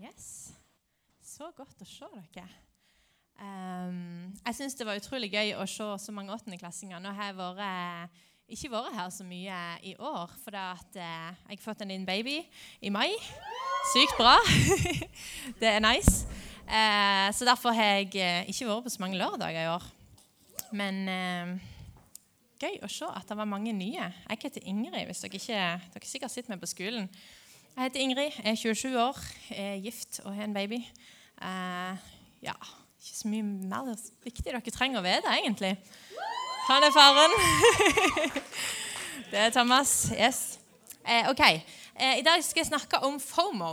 Yes. Så godt å se dere. Um, jeg syns det var utrolig gøy å se så mange åttendeklassinger. Nå har jeg vært, ikke vært her så mye i år, for at, uh, jeg har fått en liten baby i mai. Sykt bra. det er nice. Uh, så derfor har jeg uh, ikke vært på så mange lørdager i år. Men gøy å se at det var mange nye. Jeg heter Ingrid, hvis dere ikke dere sikkert sitter med på skolen. Jeg heter Ingrid, er 27 år, er gift og har en baby. Eh, ja, ikke så mye mer viktig dere trenger å vite, egentlig. Han er faren. det er Thomas. Yes. Eh, ok, Eh, I dag skal jeg snakke om FOMO.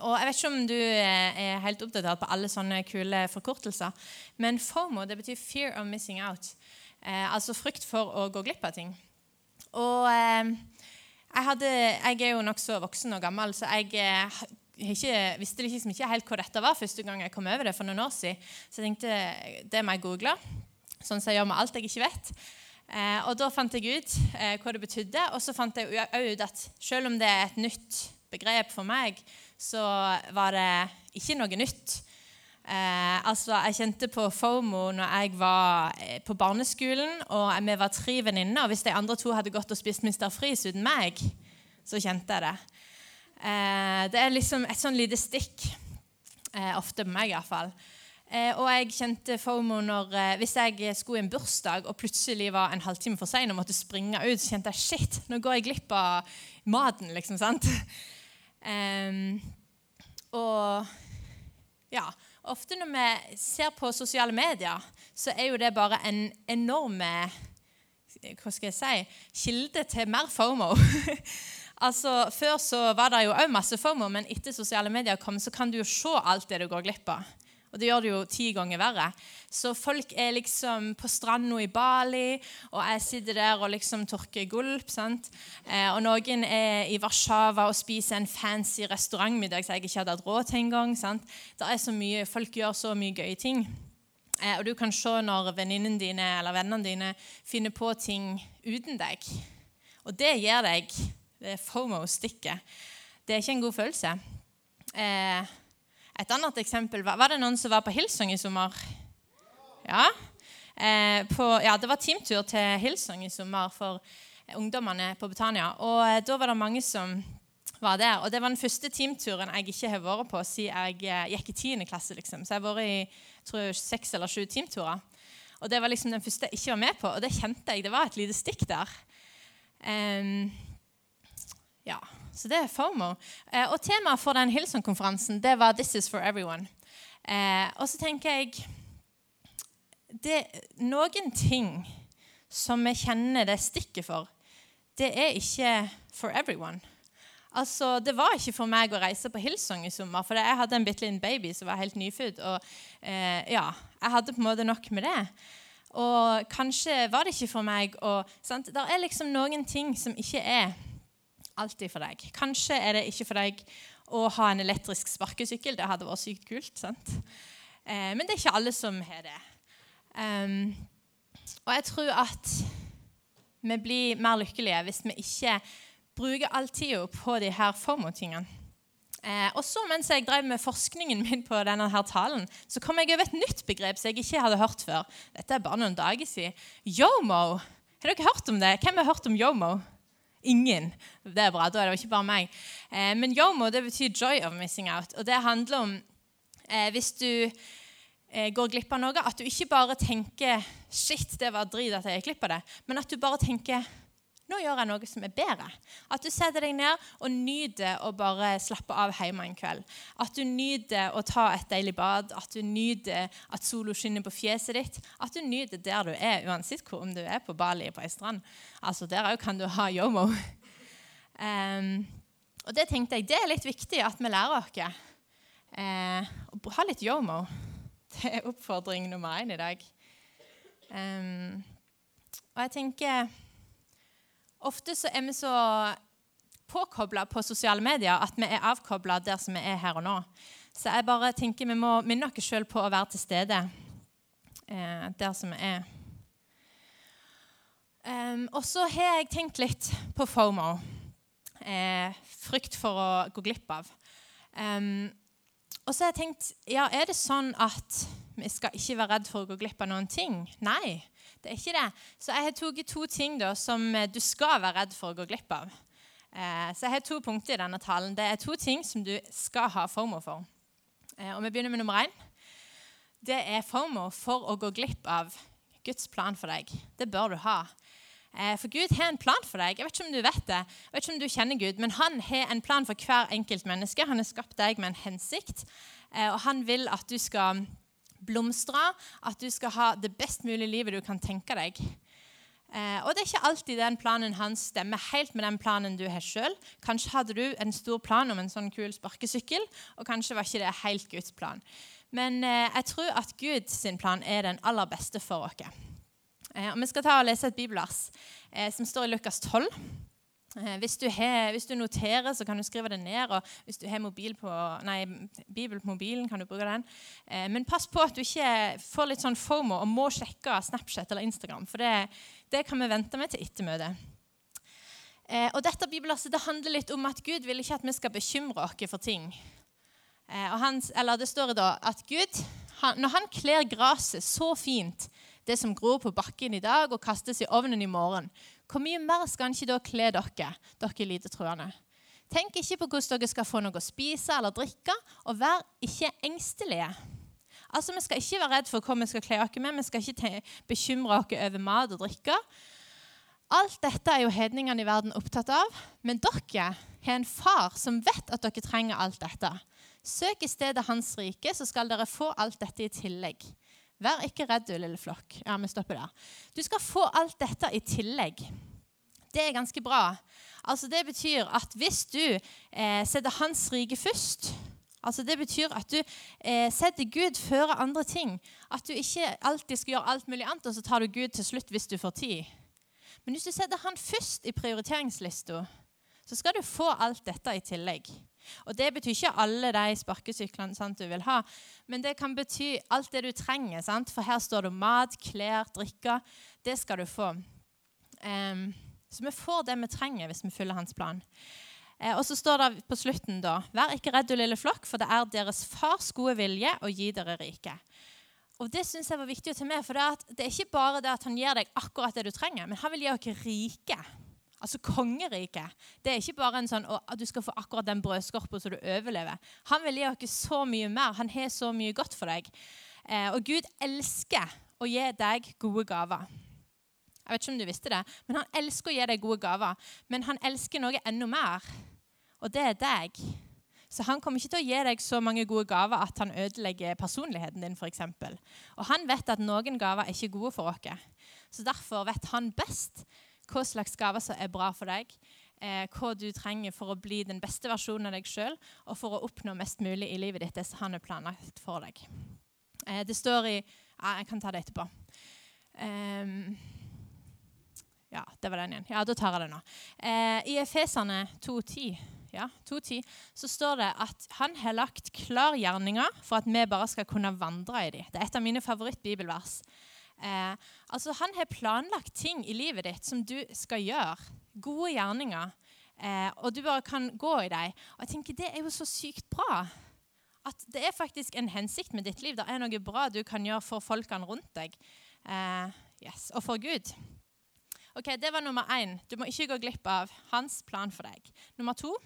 og Jeg vet ikke om du er helt oppdatert på alle sånne kule forkortelser, men FOMO det betyr 'fear of missing out'. altså frykt for å gå glipp av ting. Og jeg, hadde, jeg, er jo nokså voksen og gammel, så jeg eh, ikke, visste liksom ikke helt hvor dette var første gang jeg kom over det for noen år siden. Så jeg tenkte det må jeg google, sånn som jeg gjør med alt jeg ikke vet. Eh, og Da fant jeg ut eh, hva det betydde, og så fant jeg òg ut at selv om det er et nytt begrep for meg, så var det ikke noe nytt. Eh, altså, Jeg kjente på FOMO når jeg var eh, på barneskolen og vi var tre venninner. Og hvis de andre to hadde gått og spist Mr. Freeze uten meg, så kjente jeg det. Eh, det er liksom et sånn lite stikk. Eh, ofte på meg, iallfall. Eh, og jeg kjente FOMO når eh, hvis jeg skulle i en bursdag og plutselig var en halvtime for sein og måtte springe ut, så kjente jeg shit, nå går jeg glipp av maten, liksom. sant? Eh, og ja, Ofte når vi ser på sosiale medier, så er jo det bare en enorm hva skal jeg si, kilde til mer FOMO. altså, Før så var det jo òg masse FOMO, men etter sosiale medier kom, så kan du jo se alt det du går glipp av. Og det gjør det jo ti ganger verre. Så folk er liksom på stranda i Bali, og jeg sitter der og liksom tørker gulp. sant? Eh, og noen er i Warszawa og spiser en fancy restaurantmiddag som jeg ikke hadde hatt råd til engang. Det er så mye, Folk gjør så mye gøye ting. Eh, og du kan se når venninnene dine eller vennene dine finner på ting uten deg. Og det gir deg det FOMO-stikket. Det er ikke en god følelse. Eh, et annet eksempel var, var det noen som var på Hillsong i sommer. Ja. Eh, på, ja, det var teamtur til Hillsong i sommer for ungdommene på Betania. Og eh, da var det mange som var der. Og det var den første teamturen jeg ikke har vært på siden jeg eh, gikk i 10. klasse. Liksom. Så jeg har vært i tror jeg, seks eller sju teamturer. Og det var liksom den første jeg ikke var med på, og det kjente jeg. Det var et lite stikk der. Um, ja. Så det er FOMO. Eh, og temaet for den Hilson-konferansen det var 'This is for everyone'. Eh, og så tenker jeg det, Noen ting som vi kjenner det stikket for, det er ikke for everyone. Altså, Det var ikke for meg å reise på Hillsong i sommer, for jeg hadde en bitte liten baby som var helt nyfødt. Og eh, ja, jeg hadde på en måte nok med det. Og kanskje var det ikke for meg å Det er liksom noen ting som ikke er alltid for deg. Kanskje er det ikke for deg å ha en elektrisk sparkesykkel. Det hadde vært sykt kult. sant? Eh, men det er ikke alle som har det. Um, og jeg tror at vi blir mer lykkelige hvis vi ikke bruker all tida på de her FOMO-tingene. Eh, og så Mens jeg drev med forskningen min på denne her talen, så kom jeg over et nytt begrep som jeg ikke hadde hørt før. Dette er bare noen dager siden. Yomo. Har dere hørt om det? Hvem har hørt om yomo? Ingen. Det er bra. Da er det ikke bare meg. Eh, men yomo det betyr 'joy of missing out'. Og det handler om eh, hvis du eh, går glipp av noe, at du ikke bare tenker 'shit, det var drit at jeg gikk glipp av det', men at du bare tenker nå gjør jeg noe som er bedre. At du setter deg ned og nyter å bare slappe av hjemme en kveld. At du nyter å ta et deilig bad, at du nyter at sola skinner på fjeset ditt. At du nyter der du er, uansett hvor om du er på Bali på ei strand. Altså, Der òg kan du ha yomo. Um, og det tenkte jeg, det er litt viktig at vi lærer oss. Uh, å ha litt yomo. Det er oppfordring nummer én i dag. Um, og jeg tenker Ofte så er vi så påkobla på sosiale medier at vi er avkobla der som vi er her og nå. Så jeg bare tenker vi må minne oss sjøl på å være til stede eh, der som vi er. Um, og så har jeg tenkt litt på FOMO. eh, frykt for å gå glipp av. Um, og så har jeg tenkt ja, er det sånn at vi skal ikke være redd for å gå glipp av noen ting? Nei, det er ikke det. Så jeg har tatt to ting da, som du skal være redd for å gå glipp av. Eh, så jeg har to punkter i denne talen. Det er to ting som du skal ha FOMO for. Eh, og Vi begynner med nummer én. Det er FOMO for å gå glipp av Guds plan for deg. Det bør du ha. Eh, for Gud har en plan for deg. Jeg vet ikke om du vet det, jeg vet ikke om du kjenner Gud, men han har en plan for hver enkelt menneske. Han har skapt deg med en hensikt, og han vil at du skal blomstre, at du skal ha det best mulige livet du kan tenke deg. Eh, og det er ikke alltid den planen hans stemmer helt med den planen du har sjøl. Kanskje hadde du en stor plan om en sånn kul sparkesykkel, og kanskje var ikke det helt Guds plan. Men eh, jeg tror at Guds plan er den aller beste for oss. Eh, og vi skal ta og lese et bibelvers eh, som står i Lukas 12. Eh, hvis du, har, hvis du, noterer, så kan du skrive det ned. og Hvis du har på, nei, Bibel på mobilen, kan du bruke den. Eh, men pass på at du ikke får litt sånn FOMO og må sjekke Snapchat eller Instagram. For det, det kan vi vente med til ettermøtet. Eh, og dette bibelverset det handler litt om at Gud vil ikke at vi skal bekymre oss for ting. Han, Det står da at Gud, han, når han kler gresset så fint, det som gror på bakken i dag og kastes i ovnen i morgen, hvor mye mer skal han ikke da kle dere, dere lite troende? Tenk ikke på hvordan dere skal få noe å spise eller drikke, og vær ikke engstelige. Altså, Vi skal ikke være redd for hva vi skal kle oss med, vi skal ikke bekymre oss over mat og drikke. Alt dette er jo hedningene i verden opptatt av, men dere har en far som vet at dere trenger alt dette. Søk i stedet Hans rike, så skal dere få alt dette i tillegg. Vær ikke redd, du lille flokk. Ja, vi stopper der. Du skal få alt dette i tillegg. Det er ganske bra. Altså, det betyr at hvis du eh, setter Hans rike først altså Det betyr at du eh, setter Gud før andre ting. At du ikke alltid skal gjøre alt mulig annet, og så tar du Gud til slutt hvis du får tid. Men hvis du setter Han først i prioriteringslista, så skal du få alt dette i tillegg. Og Det betyr ikke alle de sparkesyklene sant, du vil ha, men det kan bety alt det du trenger. Sant? For her står det mat, klær, drikke. Det skal du få. Um, så vi får det vi trenger hvis vi følger hans plan. Eh, og så står det på slutten da Vær ikke redd, du lille flokk, for det er deres fars gode vilje å gi dere rike. Og Det synes jeg var viktig å ta med, for det er, det er ikke bare det at han gir deg akkurat det du trenger, men han vil gi dere rike. Altså kongeriket. Det er ikke bare en sånn at du skal få akkurat den brødskorpa så du overlever. Han vil gi dere så mye mer. Han har så mye godt for deg. Eh, og Gud elsker å gi deg gode gaver. Jeg vet ikke om du visste det, men Han elsker å gi deg gode gaver. Men han elsker noe enda mer, og det er deg. Så han kommer ikke til å gi deg så mange gode gaver at han ødelegger personligheten din. For eksempel. og han vet at noen gaver er ikke gode for oss. Så derfor vet han best hva slags gaver som er bra for deg, eh, hva du trenger for å bli den beste versjonen av deg sjøl, og for å oppnå mest mulig i livet ditt, det som han er planlagt for deg. Eh, det står i ja, Jeg kan ta det etterpå. Um, ja, det var den igjen. Ja, da tar jeg det nå. Eh, I Efesene 2.10 ja, 2.10, så står det at han har lagt klar gjerninger for at vi bare skal kunne vandre i dem. Det er et av mine favorittbibelvers. Eh, altså Han har planlagt ting i livet ditt som du skal gjøre. Gode gjerninger. Eh, og du bare kan gå i dem. Og jeg tenker Det er jo så sykt bra. At det er faktisk en hensikt med ditt liv. Det er noe bra du kan gjøre for folkene rundt deg. Eh, yes, Og for Gud. Ok, Det var nummer én. Du må ikke gå glipp av hans plan for deg. Nummer to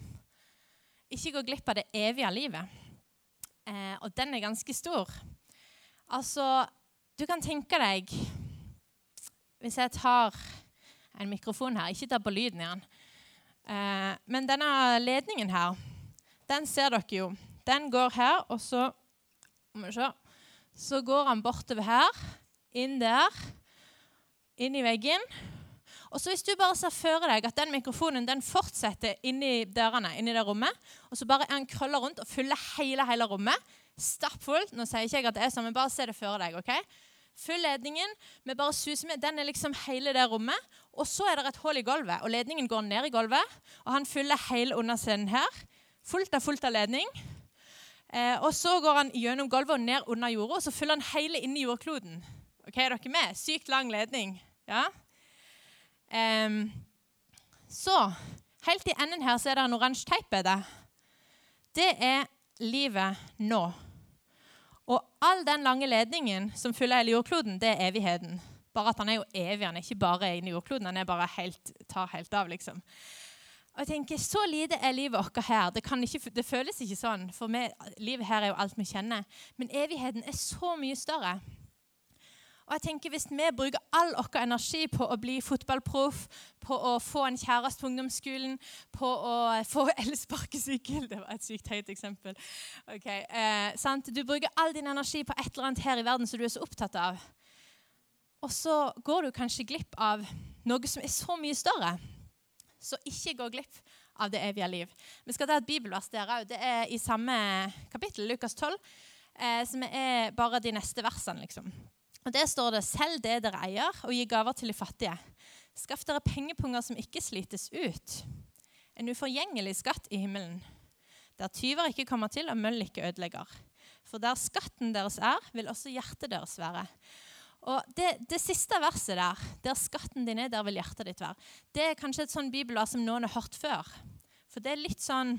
ikke gå glipp av det evige livet. Eh, og den er ganske stor. Altså, du kan tenke deg Hvis jeg tar en mikrofon her Ikke ta på lyden igjen. Eh, men denne ledningen her, den ser dere jo. Den går her, og så Så går han bortover her, inn der, inn i veggen. Og så Hvis du bare ser for deg at den mikrofonen den fortsetter inni dørene, inni det rommet, og så bare han krøller rundt og fyller hele, hele rommet stappfullt Nå sier ikke jeg at det er sånn, men bare se det for deg. ok? Full ledningen. Vi bare suser med. Den er liksom hele det rommet. Og så er det et hull i gulvet, og ledningen går ned i gulvet. Og han fyller hele underscenen her. Fullt av fullt av ledning. Eh, og så går han gjennom gulvet og ned under jorda, og så fyller han hele inni jordkloden. Ok, Er dere med? Sykt lang ledning. Ja? Eh, så Helt i enden her så er det en oransje teip. Det er livet nå. Og all den lange ledningen som fyller hele jordkloden, det er evigheten. Bare at han er jo evig, han er ikke bare inne i jordkloden. Han er bare helt, tar helt av, liksom. Og jeg tenker, Så lite er livet vårt her. Det, ikke, det, føles ikke sånn. For vi, livet her er jo alt vi kjenner. Men evigheten er så mye større. Og jeg tenker Hvis vi bruker all vår energi på å bli fotballproff, på å få en kjæreste på ungdomsskolen, på å få elsparkesykkel Det var et sykt høyt eksempel. Okay, eh, du bruker all din energi på et eller annet her i verden som du er så opptatt av. Og så går du kanskje glipp av noe som er så mye større. Så ikke gå glipp av det evige liv. Vi skal ta et bibelvers der òg. Det er i samme kapittel, Lukas 12, eh, som er bare de neste versene. liksom. Og Der står det selv det dere eier, og gi gaver til de fattige. Skaff dere pengepunger som ikke slites ut. En uforgjengelig skatt i himmelen. Der tyver ikke kommer til og møll ikke ødelegger. For der skatten deres er, vil også hjertet deres være. Og det, det, siste verset der, der skatten din er, der vil hjertet ditt være, det er kanskje et sånn bibelvers som noen har hørt før. For det er litt sånn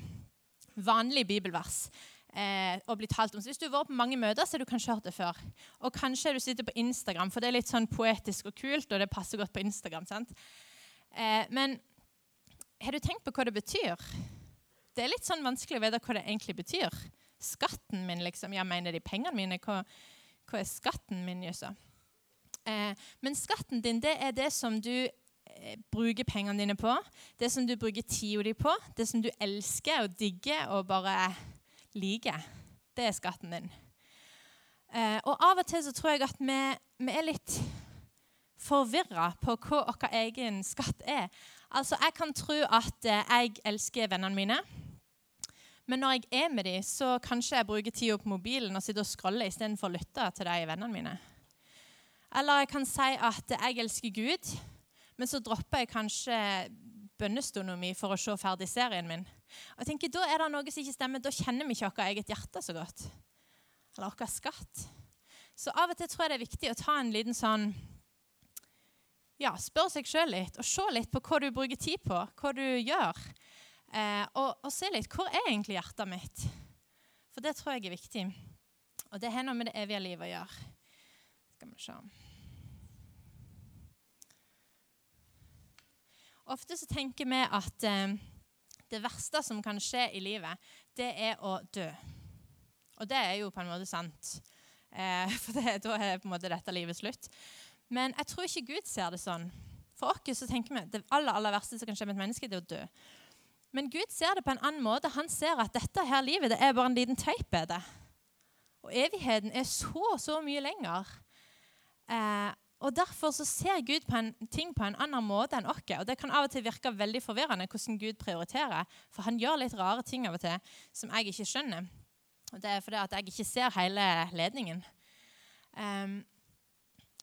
vanlig bibelvers eh, å bli talt om. Så Hvis du har vært på mange møter, så har du kanskje hørt det før. Og kanskje du sitter på Instagram, for det er litt sånn poetisk og kult, og det passer godt på Instagram. sant? Eh, men har du tenkt på hva det betyr? Det er litt sånn vanskelig å vite hva det egentlig betyr. Skatten min, liksom. Ja, mener de pengene mine? Hva, hva er skatten min, jøssa? Eh, men skatten din, det er det som du eh, bruker pengene dine på. Det som du bruker tida di på. Det som du elsker og digger og bare liker. Det er skatten din. Eh, og av og til så tror jeg at vi, vi er litt forvirra på hva vår egen skatt er. Altså, Jeg kan tro at eh, jeg elsker vennene mine. Men når jeg er med dem, så kanskje jeg bruker tida på mobilen og sitter og scroller istedenfor å lytte til de vennene mine. Eller jeg kan si at jeg elsker Gud, men så dropper jeg kanskje bønnestunden min for å se ferdig serien min. Og jeg tenker, Da er det noe som ikke stemmer. Da kjenner vi ikke vårt eget hjerte så godt. Eller vår skatt. Så av og til tror jeg det er viktig å ta en liten sånn Ja, spørre seg sjøl litt, og se litt på hva du bruker tid på, hva du gjør. Eh, og, og, se litt hvor er egentlig hjertet mitt? For det tror jeg er viktig. Og det har noe med det evige livet å gjøre. Skal vi se. Ofte så tenker vi at eh, det verste som kan skje i livet, det er å dø. Og det er jo på en måte sant. Eh, for det, da er på en måte dette livet slutt. Men jeg tror ikke Gud ser det sånn. For oss så tenker vi det aller, aller verste som kan skje med et menneske, det er å dø. Men Gud ser det på en annen måte. Han ser at dette her livet det er bare en liten teip. Og evigheten er så, så mye lenger. Eh, og Derfor så ser Gud på en ting på en annen måte enn oss. Og Det kan av og til virke veldig forvirrende hvordan Gud prioriterer. For han gjør litt rare ting av og til som jeg ikke skjønner. Og Det er fordi at jeg ikke ser hele ledningen. Um,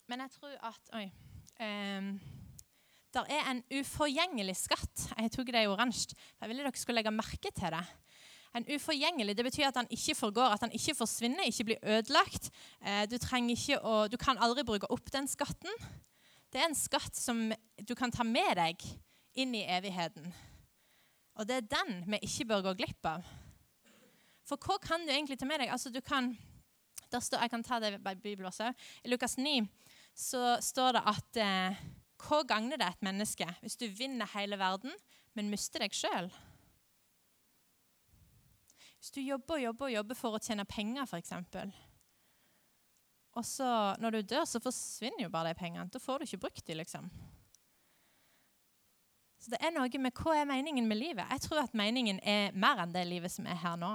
men jeg tror at Oi. Um, der er en uforgjengelig skatt. Jeg tok det i oransje. Jeg ville dere skulle legge merke til det. En uforgjengelig det betyr at han ikke forgår, at han ikke forsvinner, ikke blir ødelagt. Du, du, å, du, kan aldri bruke opp den skatten. Det er en skatt som du kan ta med deg inn i evigheten. Og det er den vi ikke bør gå glipp av. For hva kan du egentlig ta med deg? Altså, du kan, der står, jeg kan ta det i Bibelen også. I Lukas 9 så står det at eh, hva gagner det et menneske hvis du vinner hele verden, men mister deg sjøl? Hvis du jobber og jobber og jobber for å tjene penger, f.eks. Og så når du dør, så forsvinner jo bare de pengene. Da får du ikke brukt dem, liksom. Så det er noe med hva er meningen med livet. Jeg tror at meningen er mer enn det livet som er her nå.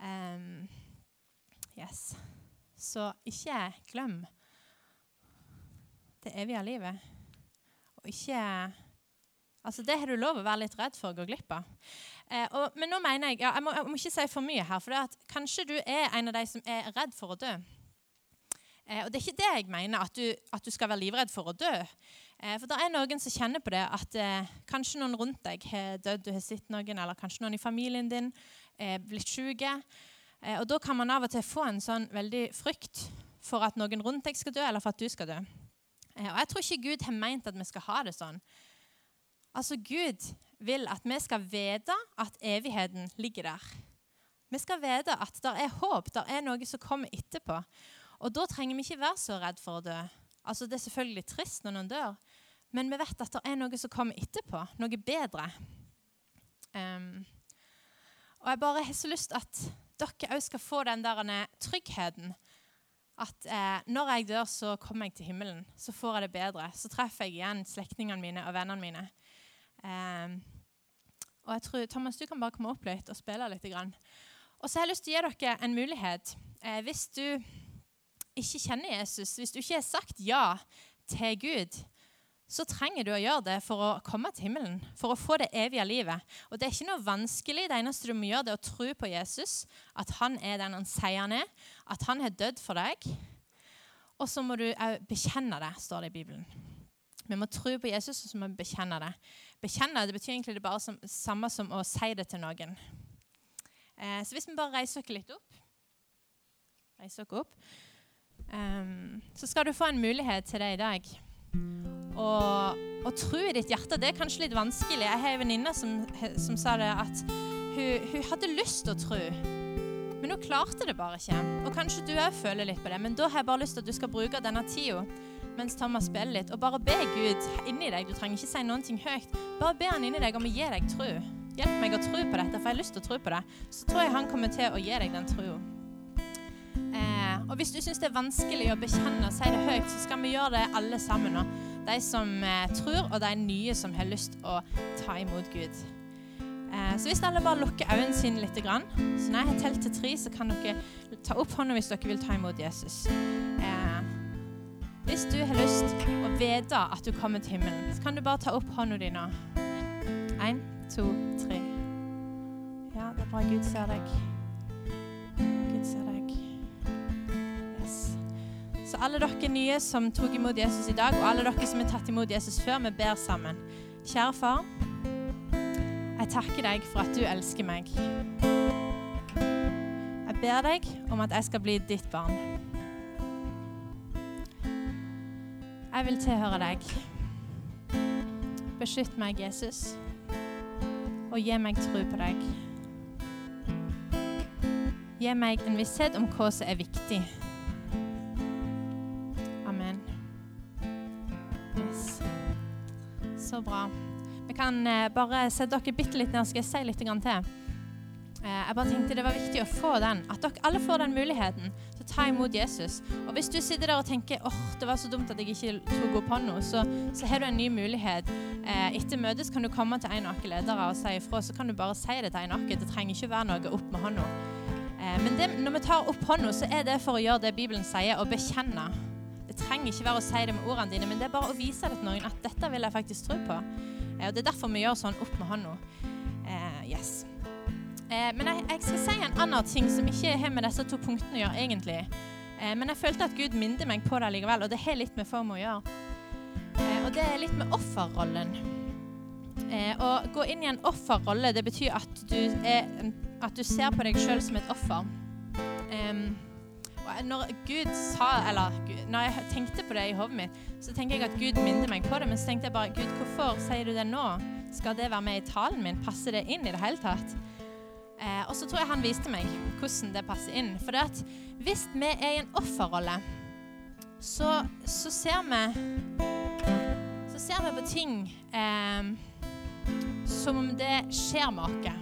Um, yes. Så ikke glem det evige livet. Og ikke Altså, Det har du lov å være litt redd for å gå glipp av. Eh, og, men nå mener jeg, ja, jeg, må, jeg må ikke si for mye her, for kanskje du er en av de som er redd for å dø. Eh, og Det er ikke det jeg mener, at du, at du skal være livredd for å dø. Eh, for det er noen som kjenner på det, at eh, kanskje noen rundt deg har dødd, du har sett noen, eller kanskje noen i familien din er blitt syke. Eh, og Da kan man av og til få en sånn veldig frykt for at noen rundt deg skal dø, eller for at du skal dø. Eh, og Jeg tror ikke Gud har meint at vi skal ha det sånn. Altså, Gud vil at vi skal vite at evigheten ligger der. Vi skal vite at det er håp, det er noe som kommer etterpå. Og da trenger vi ikke være så redd for å dø. Altså, Det er selvfølgelig trist når noen dør, men vi vet at det er noe som kommer etterpå. Noe bedre. Um, og jeg bare har så lyst at dere òg skal få den der tryggheten. At eh, når jeg dør, så kommer jeg til himmelen. Så får jeg det bedre. Så treffer jeg igjen slektningene mine og vennene mine. Um, og jeg tror, Thomas, du kan bare komme opp litt og spille litt. Grann. Og så har jeg lyst til å gi dere en mulighet. Eh, hvis du ikke kjenner Jesus, hvis du ikke har sagt ja til Gud, så trenger du å gjøre det for å komme til himmelen, for å få det evige livet. Og Det er ikke noe vanskelig. Det eneste du må gjøre, det er å tro på Jesus, at han er den han sier han er, at han har dødd for deg. Og så må du òg bekjenne det, står det i Bibelen. Vi må tro på Jesus, og så må vi bekjenne det. Bekjenne det betyr egentlig det bare som, samme som å si det til noen. Eh, så hvis vi bare reiser oss litt opp, reiser oss opp um, så skal du få en mulighet til det i dag. Å tro i ditt hjerte det er kanskje litt vanskelig. Jeg har en venninne som, som, sa det at hun, hun hadde lyst til å tro. Men hun klarte det bare ikke. Og kanskje du òg føler litt på det. Men da har jeg bare lyst til at du skal bruke denne tida mens Thomas spiller litt, og bare be Gud inni deg. Du trenger ikke si noen ting høyt. Bare be han inni deg om å gi deg tro. Hjelp meg å tro på dette, for jeg har lyst til å tro på det. Så tror jeg han kommer til å gi deg den troa. Eh, og hvis du syns det er vanskelig å bekjenne og si det høyt, så skal vi gjøre det alle sammen nå. De som eh, tror, og de nye som har lyst å ta imot Gud. Eh, så hvis alle bare lukker øynene sine litt, så når jeg har telt til tre, så kan dere ta opp hånda hvis dere vil ta imot Jesus. Eh, hvis du har lyst å vite at du kommer til himmelen, så kan du bare ta opp hånda di nå. Én, to, tre. Ja, det er bra. Gud ser deg. Gud ser deg. Yes. Så alle dere nye som tok imot Jesus i dag, og alle dere som har tatt imot Jesus før, vi ber sammen. Kjære far, jeg takker deg for at du elsker meg. Jeg ber deg om at jeg skal bli ditt barn. Jeg vil tilhøre deg. Beskytt meg, Jesus, og gi meg tro på deg. Gi meg en visshet om hva som er viktig. Amen. Yes. Så bra. Vi kan eh, bare sette dere bitte litt ned, skal jeg si litt til. Eh, jeg bare tenkte Det var viktig å få den, at dere alle får den muligheten ta imot Jesus. Og Hvis du sitter der og tenker åh, det var så dumt at jeg ikke tok opp hånda, så, så har du en ny mulighet. Eh, etter møtet kan du komme til en av våre ledere og si ifra. Så kan du bare si det til en av Det trenger ikke være noe opp med hånda. Eh, men det, når vi tar opp hånda, så er det for å gjøre det Bibelen sier, å bekjenne. Det trenger ikke være å si det med ordene dine, men det er bare å vise det til noen at dette vil jeg faktisk tro på. og Det er derfor vi gjør sånn opp med hånda. yes. Eh, men jeg, jeg, skal si en annen ting som ikke har med disse to punktene å gjøre, egentlig. Eh, men jeg følte at Gud minnet meg på det likevel, og det har litt med form å gjøre. Eh, og det er litt med offerrollen. Eh, å gå inn i en offerrolle, det betyr at du, er, at du ser på deg sjøl som et offer. og når Gud sa, eller når jeg tenkte på det i hodet mitt, så tenker jeg at Gud minner meg på det. Men så tenkte jeg bare Gud, hvorfor sier du det nå? Skal det være med i talen min? Passer det inn i det hele tatt? Eh, og så tror jeg han viste meg hvordan det passer inn. For det at hvis vi er i en offerrolle, så, så, ser vi Så ser vi på ting eh, som om det skjer med oss.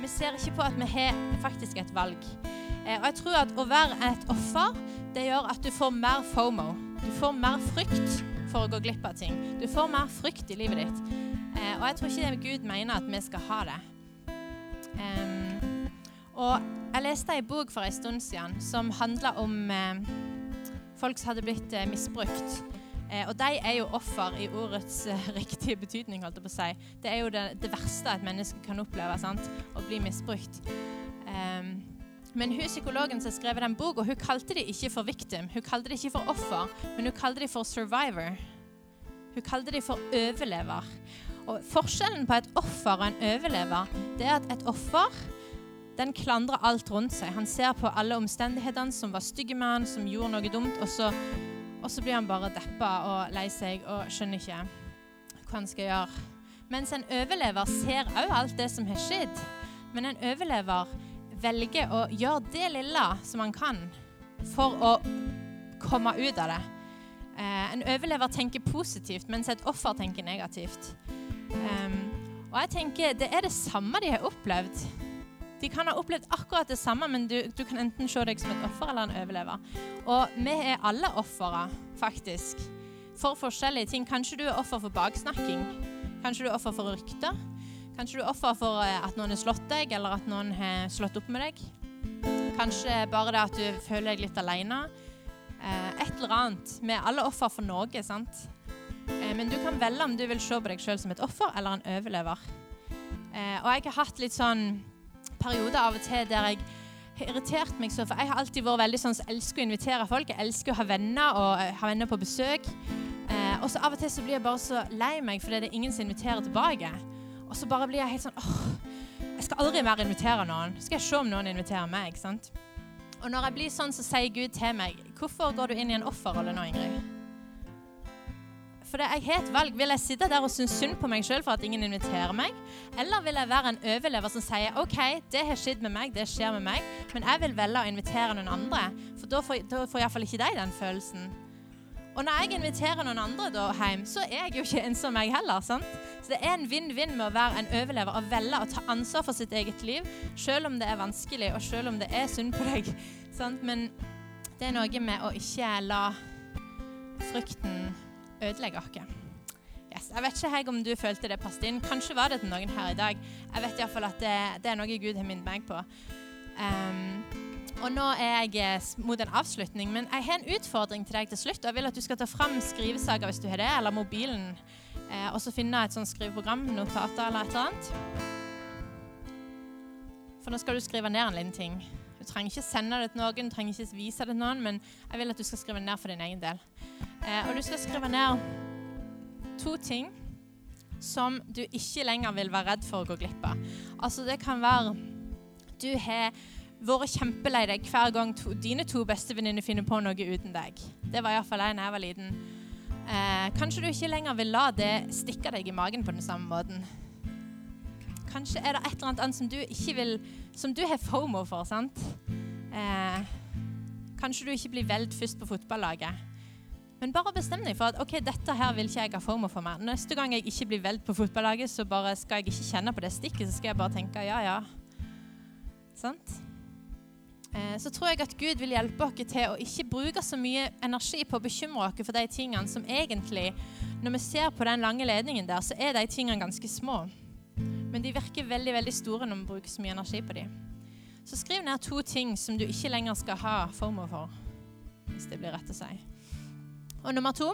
Vi ser ikke på at vi har faktisk et valg. Eh, og jeg tror at å være et offer, det gjør at du får mer FOMO. Du får mer frykt for å gå glipp av ting. Du får mer frykt i livet ditt. Eh, og jeg tror ikke det Gud mener at vi skal ha det. Um, og jeg leste ei bok for en stund siden som handla om eh, folk som hadde blitt uh, misbrukt. Uh, og de er jo offer i ordets uh, riktige betydning. holdt jeg på å si. Det er jo det, det verste et menneske kan oppleve, sant? å bli misbrukt. Um, men hun psykologen som skrev den boka, hun kalte det ikke for victim. Hun kalte det ikke for offer, men hun kalte det for survivor. Hun kalte det for overlever. Og Forskjellen på et offer og en overlever det er at et offer den klandrer alt rundt seg. Han ser på alle omstendighetene som var stygge med han, som gjorde noe dumt, og så, og så blir han bare deppa og lei seg og skjønner ikke hva han skal gjøre. Mens en overlever ser òg alt det som har skjedd. Men en overlever velger å gjøre det lille som han kan for å komme ut av det. Eh, en overlever tenker positivt, mens et offer tenker negativt. Um, og jeg tenker Det er det samme de har opplevd. De kan ha opplevd akkurat det samme, men du, du kan enten se deg som et offer eller en overlever. Og vi er alle ofre, faktisk, for forskjellige ting. Kanskje du er offer for baksnakking. Kanskje du er offer for rykter. Kanskje du er offer for eh, at noen har slått deg, eller at noen har slått opp med deg. Kanskje bare det at du føler deg litt alene. Eh, et eller annet. Vi er alle offer for noe, sant? Eh, men du kan velge om du vil se på deg sjøl som et offer eller en overlever. Eh, og jeg har hatt litt sånn perioder av og til der jeg har irritert meg så, for jeg har alltid vært veldig sånn som elsker å invitere folk. Jeg elsker å ha venner og ha venner på besøk. og så av og til så blir jeg bare så lei meg fordi det er ingen som inviterer tilbake. Og så bare blir jeg helt sånn åh, jeg skal aldri mer invitere noen. Skal jeg se om noen inviterer meg? ikke sant? Og når jeg blir sånn, så sier Gud til meg Hvorfor går du inn i en offerrolle nå, Ingrid? For jeg har et valg. Vil jeg sitte der og synes synd på meg sjøl for at ingen inviterer meg? Eller vil jeg være en overlever som sier OK, det har skjedd med meg, det skjer med meg, men jeg vil velge å invitere noen andre? For da får, da får iallfall ikke de den følelsen. Og når jeg inviterer noen andre da hjem, så er jeg jo ikke ensom, jeg heller. sant? Så det er en vinn-vinn med å være en overlever og velge å ta ansvar for sitt eget liv, selv om det er vanskelig, og selv om det er synd på deg. sant? Men det er noe med å ikke la frykten ødelegge oss. Yes. Jeg vet ikke jeg om du følte det passet inn. Kanskje var det til noen her i dag. Jeg vet iallfall at det, det, er noe Gud har minnet meg på. Um, og nå er jeg eh, mot en avslutning, men jeg har en utfordring til deg til slutt. og Jeg vil at du skal ta fram skrivesaker hvis du har det, eller mobilen, eh, og så finne et sånt skriveprogram, notater eller et eller annet. For nå skal du skrive ned en liten ting. Du trenger ikke sende det til noen, du trenger ikke vise det til noen, men jeg vil at du skal skrive ned for din egen del. Eh, og du skal skrive ned to ting som du ikke lenger vil være redd for å gå glipp av. Altså det kan være du har vært kjempelei deg hver gang to, dine to bestevenninner finner på noe uten deg. Det var iallfall jeg da jeg var liten. Eh, kanskje du ikke lenger vil la det stikke deg i magen på den samme måten. Kanskje er det et eller annet som du ikke vil Som du har fomo for. sant? Eh, kanskje du ikke blir valgt først på fotballaget. Men bare bestem deg for at ok, dette her vil ikke jeg ha fomo for meg. Neste gang jeg ikke blir valgt på fotballaget, så bare skal jeg ikke kjenne på det stikket. Så skal jeg bare tenke ja, ja. Sant? Eh, så tror jeg at Gud vil hjelpe oss til å ikke bruke så mye energi på å bekymre oss for de tingene som egentlig, når vi ser på den lange ledningen der, så er de tingene ganske små. Men de virker veldig veldig store når man bruker så mye energi på dem. Så skriv ned to ting som du ikke lenger skal ha former for, hvis det blir rett å si. Og nummer to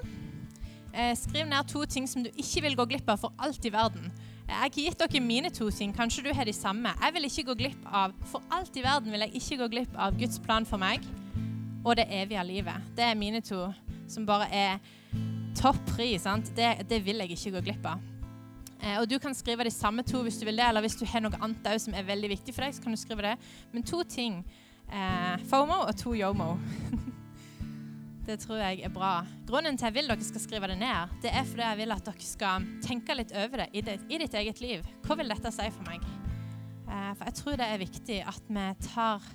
eh, skriv ned to ting som du ikke vil gå glipp av for alt i verden. Jeg har gitt dere mine to ting. Kanskje du har de samme. Jeg vil ikke gå glipp av For alt i verden vil jeg ikke gå glipp av Guds plan for meg og det evige livet. Det er mine to som bare er topp pri. Det, det, vil jeg ikke gå glipp av. Eh, og Du kan skrive de samme to hvis du vil det, eller hvis du har noe annet som er veldig viktig for deg. så kan du skrive det. Men to ting. Eh, FOMO og to YOMO. Det tror jeg er bra. Grunnen til jeg vil dere skal skrive det ned, det er fordi jeg vil at dere skal tenke litt over det i, det, i ditt eget liv. Hva vil dette si for meg? Eh, for jeg tror det er viktig at vi tar,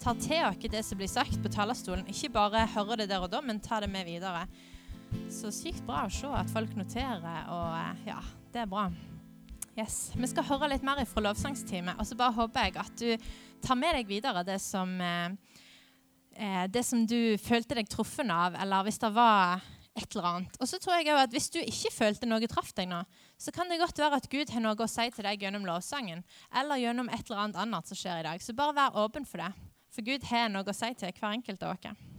tar til oss det som blir sagt på talerstolen. Ikke bare hører det der og da, men tar det med videre. Så sykt bra å se at folk noterer, og ja, det er bra. Yes. Vi skal høre litt mer fra lovsangsteamet, og så bare håper jeg at du tar med deg videre det som eh, eh, det som du følte deg truffen av, eller hvis det var et eller annet. Og så tror jeg at Hvis du ikke følte noe traff deg nå, så kan det godt være at Gud har noe å si til deg gjennom lovsangen eller gjennom et eller annet annet som skjer i dag. Så bare vær åpen for det. For Gud har noe å si til hver enkelt av dere.